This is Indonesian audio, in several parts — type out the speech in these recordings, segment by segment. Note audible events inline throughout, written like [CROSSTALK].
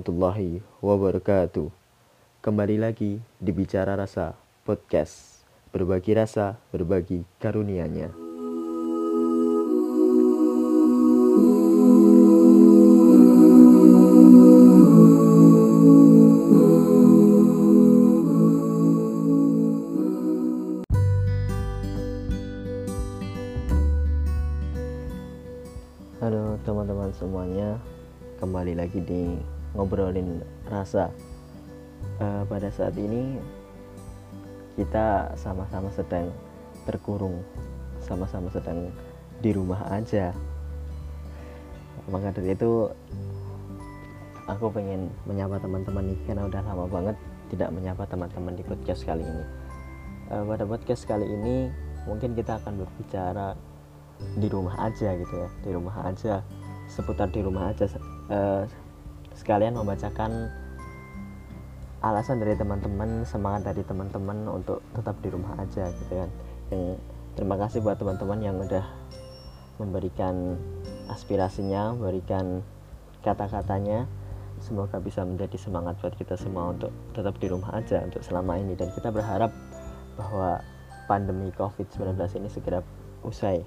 warahmatullahi wabarakatuh. Kembali lagi di Bicara Rasa Podcast. Berbagi rasa, berbagi karunianya. Halo teman-teman semuanya Kembali lagi di Ngobrolin Rasa. Eh, Pada saat ini Kita sama-sama sedang terkurung Sama-sama sedang di rumah aja. Maka dari itu Aku pengen menyapa teman-teman nih Karena udah lama banget tidak menyapa teman-teman di podcast kali ini. Eh, Pada podcast kali ini Mungkin kita akan berbicara di rumah aja gitu ya di rumah aja seputar di rumah aja eh, sekalian membacakan alasan dari teman-teman semangat dari teman-teman untuk tetap di rumah aja gitu kan. Yang terima kasih buat teman-teman yang udah memberikan aspirasinya memberikan kata-katanya. Semoga bisa menjadi semangat buat kita semua untuk tetap di rumah aja untuk selama ini. Dan kita berharap bahwa pandemi COVID-19 ini segera usai.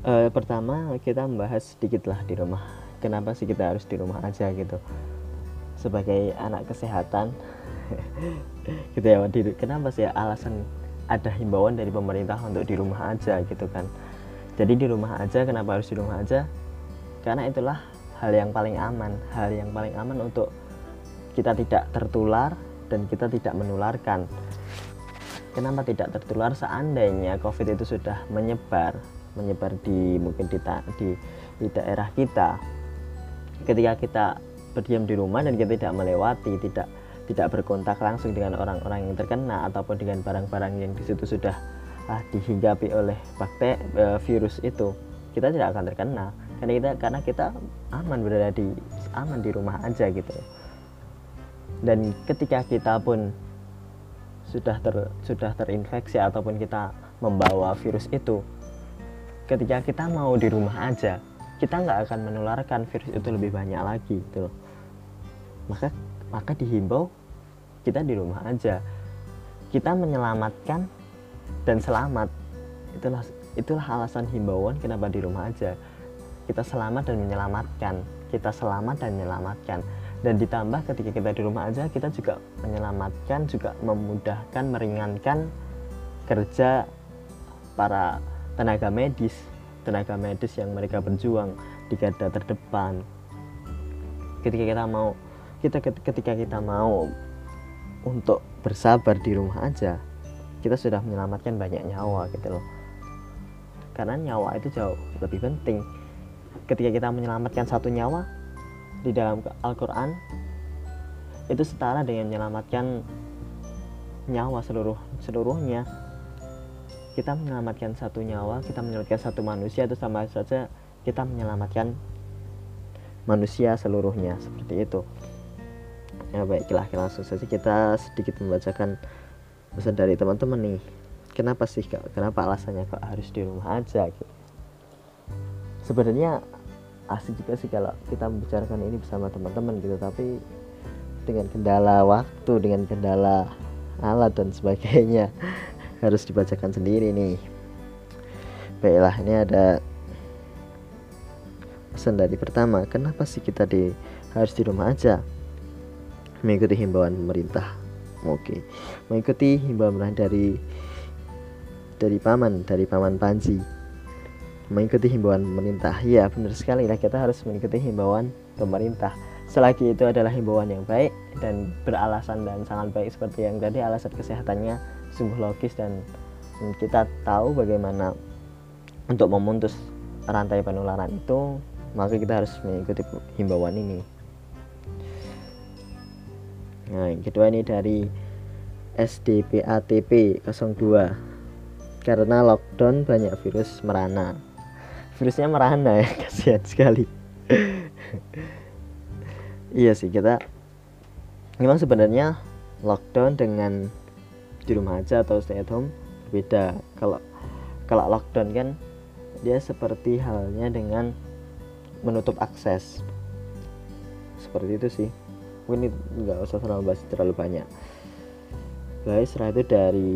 Eh, pertama kita membahas sedikit lah di rumah kenapa sih kita harus di rumah aja gitu? Sebagai anak kesehatan [LAUGHS] gitu ya kenapa sih alasan ada himbauan dari pemerintah untuk di rumah aja gitu kan? Jadi di rumah aja kenapa harus di rumah aja? Karena itulah hal yang paling aman. Hal yang paling aman untuk kita tidak tertular dan kita tidak menularkan. Kenapa tidak tertular? Seandainya covid itu sudah menyebar menyebar di mungkin di, di di daerah kita ketika kita berdiam di rumah dan kita tidak melewati tidak tidak berkontak langsung dengan orang-orang yang terkena ataupun dengan barang-barang yang di situ sudah ah, dihinggapi oleh bakteri e, virus itu kita tidak akan terkena. Karena kita karena kita aman berada di aman di rumah aja gitu. Dan ketika kita pun sudah ter, sudah terinfeksi ataupun kita membawa virus itu ketika kita mau di rumah aja kita nggak akan menularkan virus itu lebih banyak lagi gitu loh. Maka maka dihimbau kita di rumah aja. Kita menyelamatkan dan selamat. Itulah itulah alasan himbauan kenapa di rumah aja. Kita selamat dan menyelamatkan. Kita selamat dan menyelamatkan. Dan ditambah ketika kita di rumah aja kita juga menyelamatkan juga memudahkan meringankan kerja para tenaga medis tenaga medis yang mereka berjuang di garda terdepan. Ketika kita mau kita ketika kita mau untuk bersabar di rumah aja kita sudah menyelamatkan banyak nyawa gitu loh. Karena nyawa itu jauh lebih penting. Ketika kita menyelamatkan satu nyawa di dalam Al-Quran itu setara dengan menyelamatkan nyawa seluruh seluruhnya kita menyelamatkan satu nyawa kita menyelamatkan satu manusia itu sama saja kita menyelamatkan manusia seluruhnya seperti itu. Ya baiklah langsung saja kita sedikit membacakan pesan dari teman-teman nih. Kenapa sih kak? Kenapa alasannya kok harus di rumah aja gitu? Sebenarnya asik juga sih kalau kita membicarakan ini bersama teman-teman gitu. Tapi dengan kendala waktu dengan kendala alat dan sebagainya harus dibacakan sendiri nih. Baiklah ini ada pesan dari pertama kenapa sih kita di harus di rumah aja? Mengikuti himbauan pemerintah. Oke mengikuti himbauan dari dari paman dari paman Panji. Mengikuti himbauan pemerintah. Ya benar sekali lah kita harus mengikuti himbauan pemerintah. Selagi itu adalah himbauan yang baik dan beralasan dan sangat baik seperti yang tadi alasan kesehatannya sungguh logis dan kita tahu bagaimana untuk memutus rantai penularan itu maka kita harus mengikuti himbauan ini. Nah yang kedua ini dari SDPATP 02 karena lockdown banyak virus merana. Virusnya merana ya [LAUGHS] kasihan sekali. Iya sih kita memang sebenarnya lockdown dengan di rumah aja atau stay at home berbeda kalau kalau lockdown kan dia seperti halnya dengan menutup akses. Seperti itu sih. Mungkin nggak usah terlalu bahas terlalu banyak. Guys setelah itu dari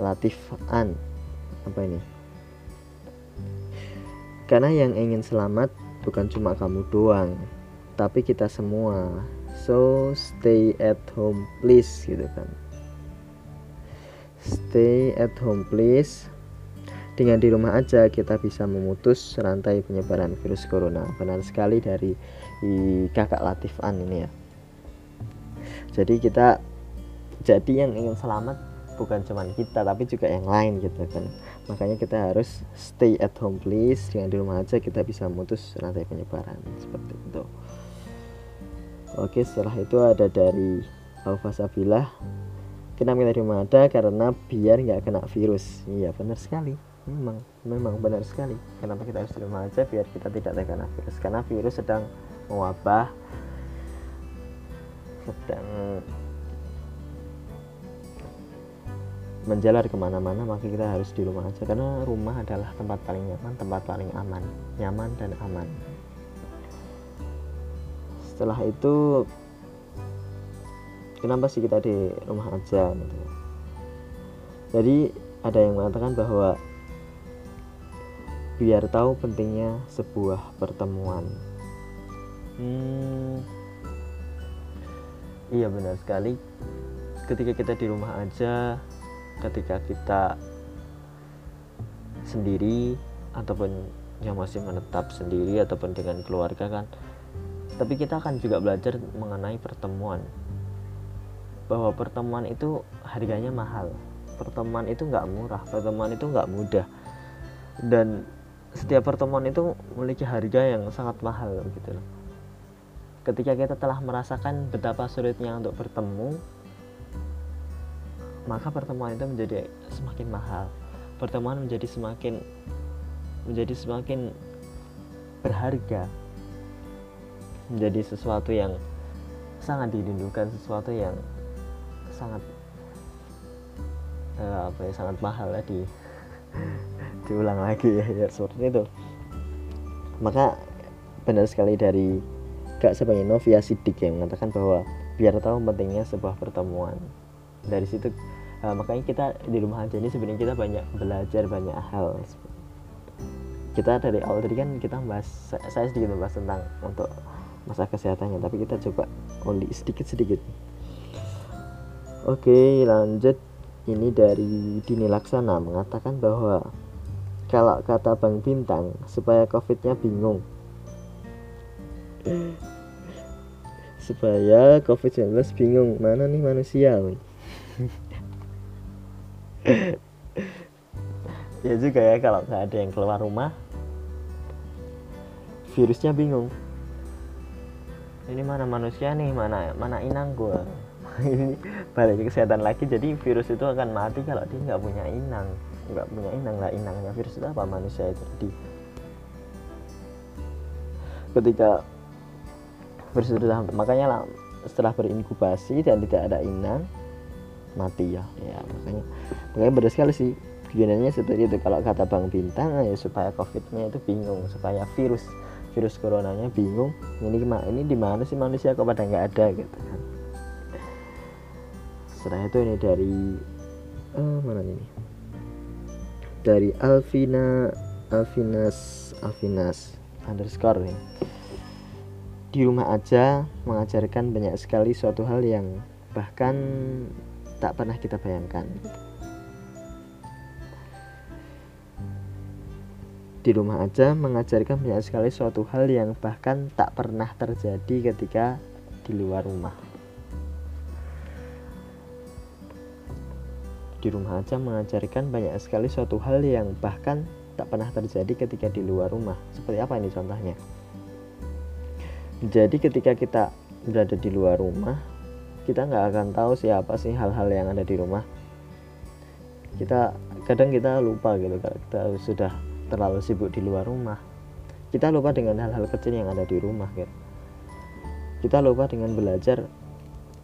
Latif An apa ini? Karena yang ingin selamat bukan cuma kamu doang tapi kita semua. So stay at home please gitu kan stay at home please. Dengan di rumah aja kita bisa memutus rantai penyebaran virus corona. Benar sekali dari kakak Latif An ini ya. Jadi kita jadi yang ingin selamat bukan cuma kita tapi juga yang lain gitu kan. Makanya kita harus stay at home please. Dengan di rumah aja kita bisa memutus rantai penyebaran. Seperti itu. Oke setelah itu ada dari Alfa Sabilah kenapa kita di rumah ada karena biar nggak kena virus. Iya benar sekali. Memang memang benar sekali. Kenapa kita harus di rumah aja biar kita tidak terkena virus? Karena virus sedang mewabah sedang menjalar ke mana-mana maka kita harus di rumah aja. Karena rumah adalah tempat paling nyaman tempat paling aman nyaman dan aman. Setelah itu kenapa sih kita di rumah aja gitu? Jadi ada yang mengatakan bahwa biar tahu pentingnya sebuah pertemuan. Hmm, iya benar sekali. Ketika kita di rumah aja ketika kita sendiri ataupun yang masih menetap sendiri ataupun dengan keluarga kan tapi kita akan juga belajar mengenai pertemuan bahwa pertemuan itu harganya mahal. Pertemuan itu nggak murah pertemuan itu nggak mudah. Dan setiap pertemuan itu memiliki harga yang sangat mahal gitu loh. Ketika kita telah merasakan betapa sulitnya untuk bertemu maka pertemuan itu menjadi semakin mahal. Pertemuan menjadi semakin menjadi semakin berharga. Menjadi sesuatu yang sangat dirindukan sesuatu yang sangat uh, apa ya sangat mahal ya di [LAUGHS] diulang lagi ya, ya seperti itu. Maka benar sekali dari Kak sebagai Novia Sidik yang mengatakan bahwa biar tahu pentingnya sebuah pertemuan. Dari situ uh, makanya kita di rumah aja ini sebenarnya kita banyak belajar banyak hal. Kita dari awal tadi kan kita bahas saya sedikit membahas tentang untuk masa kesehatannya tapi kita coba only sedikit sedikit oke lanjut. Ini dari Dini Laksana mengatakan bahwa kalau kata Bang Bintang supaya covidnya bingung. Supaya covid-19 bingung mana nih manusia [LAUGHS] ya juga ya kalau nggak ada yang keluar rumah virusnya bingung. Ini mana manusia nih? Mana mana inang gua ini balik ke kesehatan lagi. Jadi virus itu akan mati kalau dia nggak punya inang. Nggak punya inang lah inangnya. Virus itu apa? Manusia itu jadi ketika virus itu makanya lah setelah berinkubasi dan tidak ada inang mati ya. Ya makanya makanya benar sekali sih gunanya seperti itu. Kalau kata Bang Bintang ya supaya covidnya itu bingung supaya virus virus coronanya bingung ini ini di mana sih manusia kok pada nggak ada gitu kan setelah itu ini dari oh, mana ini dari Alvina Alvinas Alvinas underscore nih di rumah aja mengajarkan banyak sekali suatu hal yang bahkan tak pernah kita bayangkan. Di rumah aja mengajarkan banyak sekali suatu hal yang bahkan tak pernah terjadi ketika di luar rumah. Di rumah aja mengajarkan banyak sekali suatu hal yang bahkan tak pernah terjadi ketika di luar rumah. Seperti apa ini contohnya? Jadi ketika kita berada di luar rumah, kita nggak akan tahu siapa sih hal-hal yang ada di rumah kita kadang kita lupa gitu kita sudah terlalu sibuk di luar rumah kita lupa dengan hal-hal kecil yang ada di rumah gitu kita lupa dengan belajar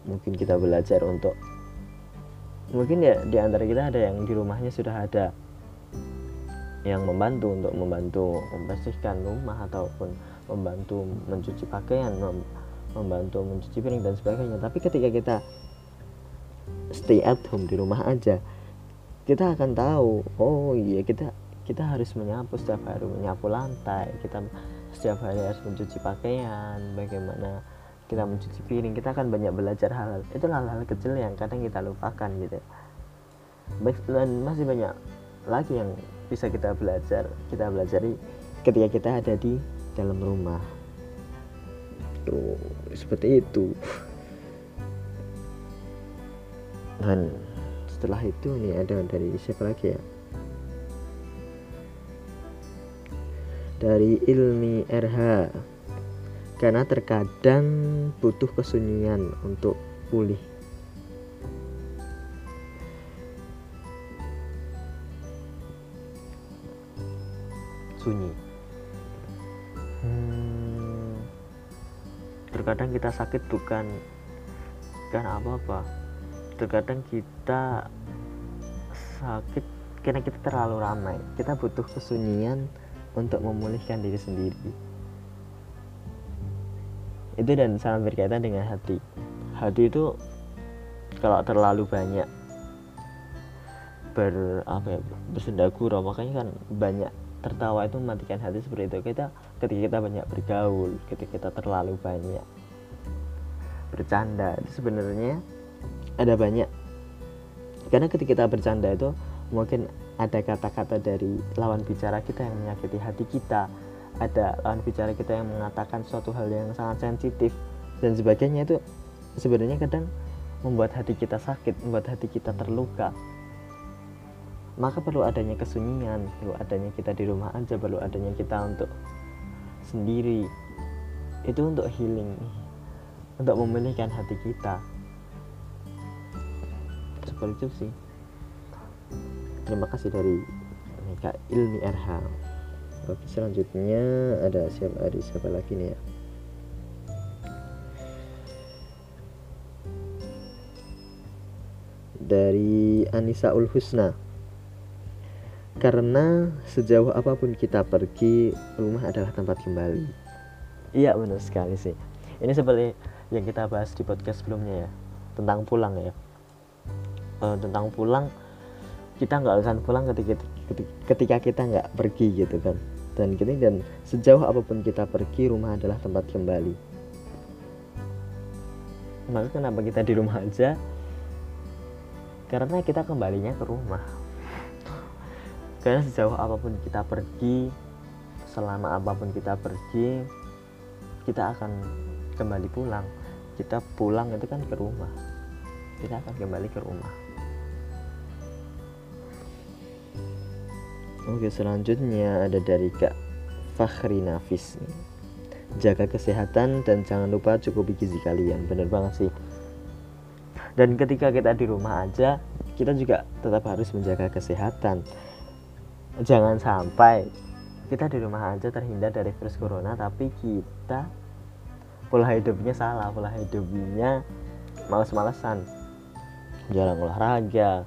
mungkin kita belajar untuk mungkin ya di antara kita ada yang di rumahnya sudah ada yang membantu untuk membantu membersihkan rumah ataupun membantu mencuci pakaian membantu mencuci piring dan sebagainya. Tapi ketika kita stay at home di rumah aja kita akan tahu oh iya kita kita harus menyapu setiap hari menyapu lantai kita setiap hari harus mencuci pakaian bagaimana kita mencuci piring kita akan banyak belajar hal-hal. Itu hal-hal kecil yang kadang kita lupakan gitu. Dan masih banyak lagi yang bisa kita belajar kita pelajari ketika kita ada di dalam rumah. Tuh seperti itu. Dan setelah itu nih ada dari siapa lagi ya? Dari ilmi RH karena terkadang butuh kesunyian untuk pulih. Sunyi. Hmm, terkadang kita sakit bukan karena apa-apa. Terkadang kita sakit karena kita terlalu ramai. Kita butuh kesunyian untuk memulihkan diri sendiri itu dan sangat berkaitan dengan hati. Hati itu kalau terlalu banyak ber apa ya bersendagurau makanya kan banyak tertawa itu mematikan hati seperti itu. Kita ketika kita banyak bergaul ketika kita terlalu banyak bercanda itu sebenarnya ada banyak. Karena ketika kita bercanda itu mungkin ada kata-kata dari lawan bicara kita yang menyakiti hati kita ada lawan bicara kita yang mengatakan suatu hal yang sangat sensitif dan sebagainya itu sebenarnya kadang membuat hati kita sakit membuat hati kita terluka. Maka perlu adanya kesunyian perlu adanya kita di rumah aja perlu adanya kita untuk sendiri. Itu untuk healing untuk memulihkan hati kita. Seperti itu sih. Terima kasih dari Kak Ilmi RH oke selanjutnya ada siapa ada siapa lagi nih ya? Dari Anissa Ul Husna. Karena sejauh apa pun kita pergi rumah adalah tempat kembali. Iya benar sekali sih. Ini seperti yang kita bahas di podcast sebelumnya ya tentang pulang ya. Uh, tentang pulang kita nggak akan pulang ketika ketika kita nggak pergi gitu kan dan gini dan sejauh apa pun kita pergi rumah adalah tempat kembali. Maka kenapa kita di rumah aja? Karena kita kembalinya ke rumah. Karena sejauh apa pun kita pergi selama apa pun kita pergi kita akan kembali pulang. Kita pulang itu kan ke rumah. Kita akan kembali ke rumah Oke selanjutnya ada dari Kak Fakhri Nafis. Jaga kesehatan dan jangan lupa cukupi gizi kalian. Bener banget sih. Dan ketika kita di rumah aja Kita juga tetap harus menjaga kesehatan. Jangan sampai kita di rumah aja terhindar dari virus corona Tapi kita pola hidupnya salah Pola hidupnya males-malesan. Jarang olahraga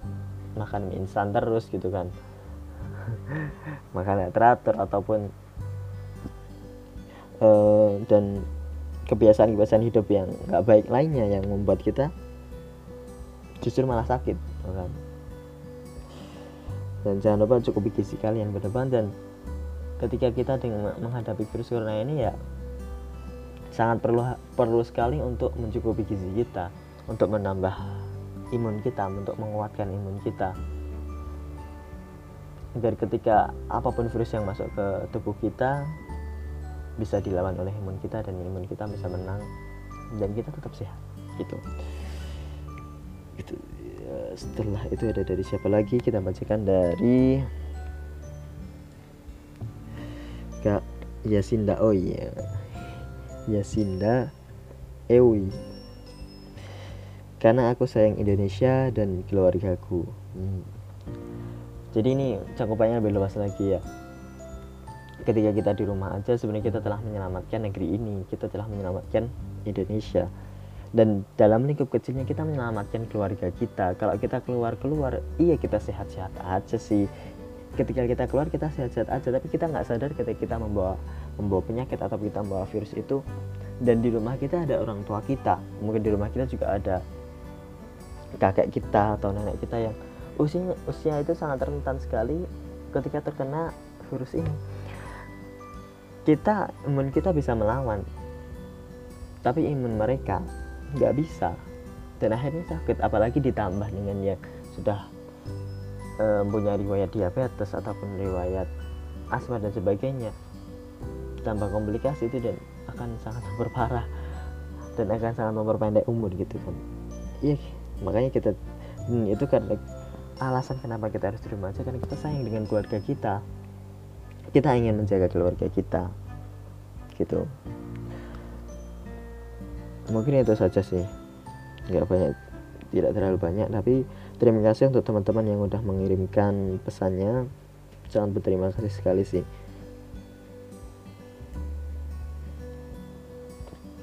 Makan mie instan terus gitu kan [LAUGHS] makan teratur ataupun uh, dan kebiasaan-kebiasaan hidup yang nggak baik lainnya yang membuat kita justru malah sakit ya kan? Dan jangan lupa cukup gizi kalian berdepan dan ketika kita dengan menghadapi virus corona ini ya sangat perlu perlu sekali untuk mencukupi gizi kita untuk menambah imun kita untuk menguatkan imun kita agar ketika apa pun virus yang masuk ke tubuh kita bisa dilawan oleh imun kita dan imun kita bisa menang dan kita tetap sehat gitu. Itu ya, setelah itu ada dari siapa lagi? Kita bacakan dari Kak Yasinda oh iya. Yasinda Ewi. Karena aku sayang Indonesia dan keluargaku. Hmm jadi ini cakupannya lebih luas lagi ya. Ketika kita di rumah aja sebenarnya kita telah menyelamatkan negeri ini. Kita telah menyelamatkan Indonesia. Dan dalam lingkup kecilnya kita menyelamatkan keluarga kita. Kalau kita keluar keluar iya kita sehat-sehat aja sih. Ketika kita keluar kita sehat-sehat aja. Tapi kita nggak sadar ketika kita membawa membawa penyakit atau kita membawa virus itu. Dan di rumah kita ada orang tua kita. Mungkin di rumah kita juga ada kakek kita atau nenek kita yang usia usia itu sangat rentan sekali ketika terkena virus ini. Kita imun kita bisa melawan tapi imun mereka nggak bisa. Dan akhirnya sakit apalagi ditambah dengan yang sudah e, punya riwayat diabetes ataupun riwayat asma dan sebagainya. Tambah komplikasi itu dan akan sangat [LAUGHS] memperparah dan akan sangat memperpendek umur gitu kan. Iya makanya kita hmm, itu kan alasan kenapa kita harus di rumah aja karena kita sayang dengan keluarga kita. Kita ingin menjaga keluarga kita gitu. Mungkin itu saja sih. Nggak banyak tidak terlalu banyak tapi terima kasih untuk teman-teman yang udah mengirimkan pesannya. Sangat berterima kasih sekali sih.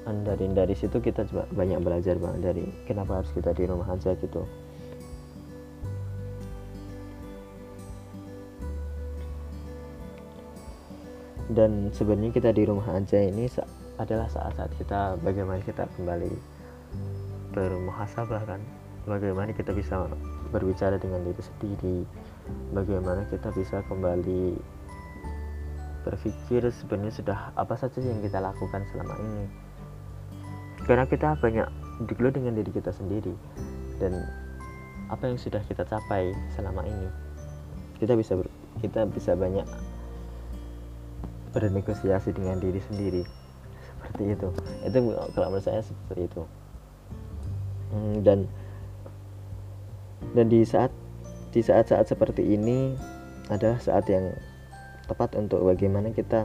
Dan dari dari situ kita juga banyak belajar bang dari kenapa harus kita di rumah aja gitu dan sebenarnya kita di rumah aja ini adalah saat-saat kita bagaimana kita kembali bermuhasabah kan? Bagaimana kita bisa berbicara dengan diri sendiri? Bagaimana kita bisa kembali berpikir sebenarnya sudah apa saja yang kita lakukan selama ini? Karena kita banyak dulu dengan diri kita sendiri dan apa yang sudah kita capai selama ini. Kita bisa kita bisa banyak bernegosiasi dengan diri sendiri. Seperti itu. Itu kalau menurut saya seperti itu. Hmm, dan dan di saat di saat-saat seperti ini adalah saat yang tepat untuk bagaimana kita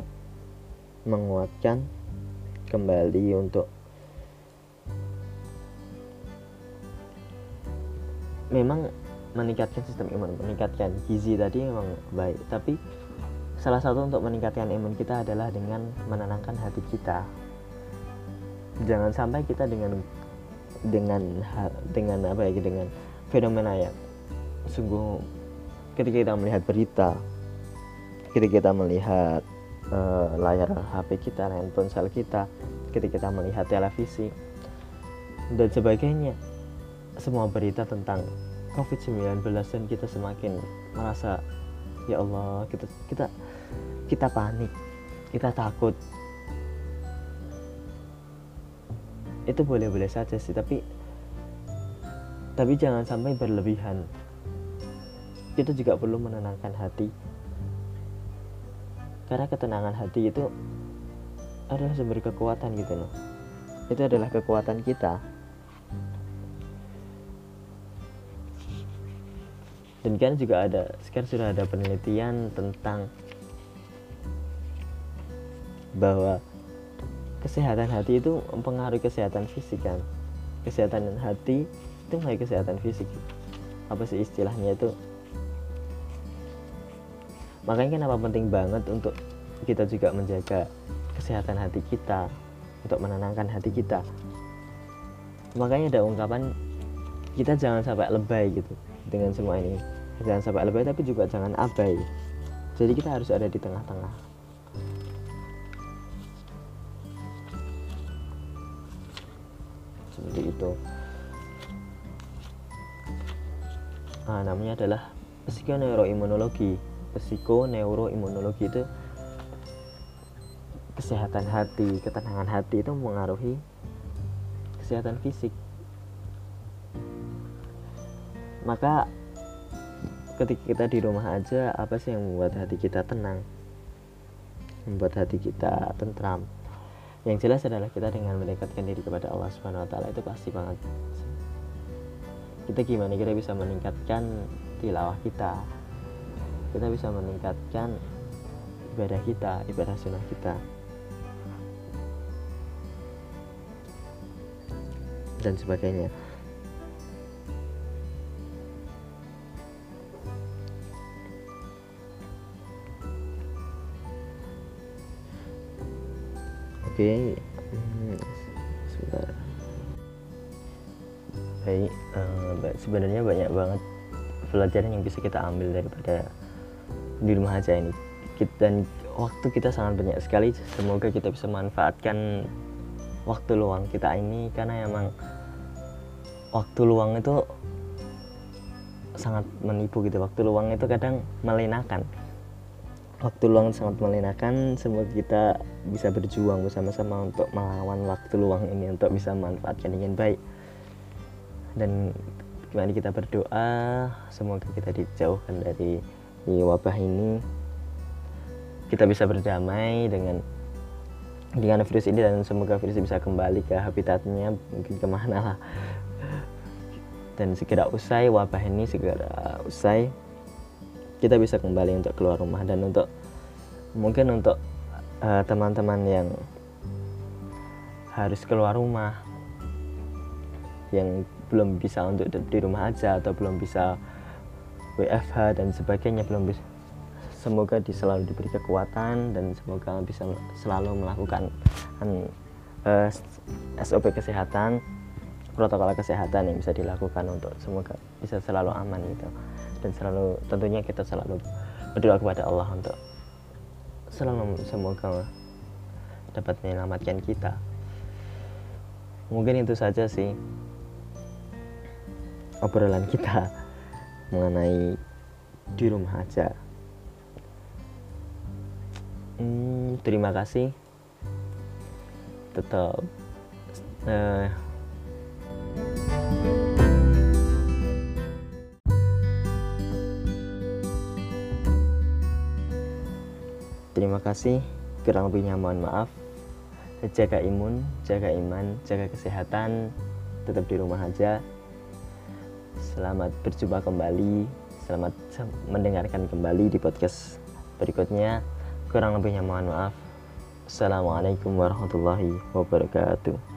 menguatkan kembali untuk memang meningkatkan sistem imun meningkatkan gizi tadi memang baik. Tapi salah satu untuk meningkatkan imun kita adalah dengan menenangkan hati kita. Jangan sampai kita dengan dengan dengan apa ya dengan fenomena yang sungguh ketika kita melihat berita ketika kita melihat uh, layar HP kita layar ponsel kita ketika kita melihat televisi dan sebagainya semua berita tentang COVID-19 dan kita semakin merasa ya Allah kita kita kita panik kita takut. Itu boleh-boleh saja sih tapi tapi jangan sampai berlebihan. Kita juga perlu menenangkan hati. Karena ketenangan hati itu adalah sumber kekuatan gitu loh. Itu adalah kekuatan kita. Dan kan juga ada sekarang sudah ada penelitian tentang bahwa kesehatan hati itu mempengaruhi kesehatan fisik kan? Kesehatan hati itu mengenai kesehatan fisik. Apa sih istilahnya itu? Makanya kenapa penting banget untuk kita juga menjaga kesehatan hati kita untuk menenangkan hati kita. Makanya ada ungkapan kita jangan sampai lebay gitu dengan semua ini. Jangan sampai lebay tapi juga jangan abai. Jadi kita harus ada di tengah-tengah seperti itu. Nah, namanya adalah psikoneuroimunologi. Psikoneuroimunologi itu kesehatan hati ketenangan hati itu mengaruhi kesehatan fisik. Maka ketika kita di rumah aja apa sih yang membuat hati kita tenang? Membuat hati kita tentram yang jelas adalah kita dengan mendekatkan diri kepada Allah Subhanahu wa taala itu pasti banget. Kita gimana? Kita bisa meningkatkan tilawah kita. Kita bisa meningkatkan ibadah kita ibadah sunnah kita. Dan sebagainya Oke, hmm, sebentar. Baik, uh, sebenarnya banyak banget pelajaran yang bisa kita ambil daripada di rumah aja ini. Dan waktu kita sangat banyak sekali. Semoga kita bisa manfaatkan waktu luang kita ini karena emang waktu luang itu sangat menipu gitu waktu luang itu kadang melenakan waktu luang sangat melenakan semoga kita bisa berjuang bersama-sama untuk melawan waktu luang ini untuk bisa memanfaatkan dengan baik. Dan kembali kita berdoa semoga kita dijauhkan dari wabah ini. Kita bisa berdamai dengan dengan virus ini dan semoga virus bisa kembali ke habitatnya mungkin ke mana lah. Dan segera usai wabah ini segera usai kita bisa kembali untuk keluar rumah dan untuk mungkin untuk eh, teman-teman uh, yang harus keluar rumah yang belum bisa untuk di rumah aja atau belum bisa WFH dan sebagainya belum bisa semoga di selalu diberi kekuatan dan semoga bisa selalu melakukan uh, eh, SOP kesehatan protokol kesehatan yang bisa dilakukan untuk semoga bisa selalu aman gitu dan selalu tentunya kita selalu berdoa kepada Allah untuk selalu semoga dapat menyelamatkan kita. Mungkin itu saja sih obrolan kita [LAUGHS] mengenai di rumah aja. Hmm, terima kasih. Tetap uh, Terima kasih, kurang lebihnya mohon maaf. Jaga imun, jaga iman, jaga kesehatan, tetap di rumah aja. Selamat berjumpa kembali, selamat mendengarkan kembali di podcast berikutnya. Kurang lebihnya mohon maaf. Assalamualaikum warahmatullahi wabarakatuh.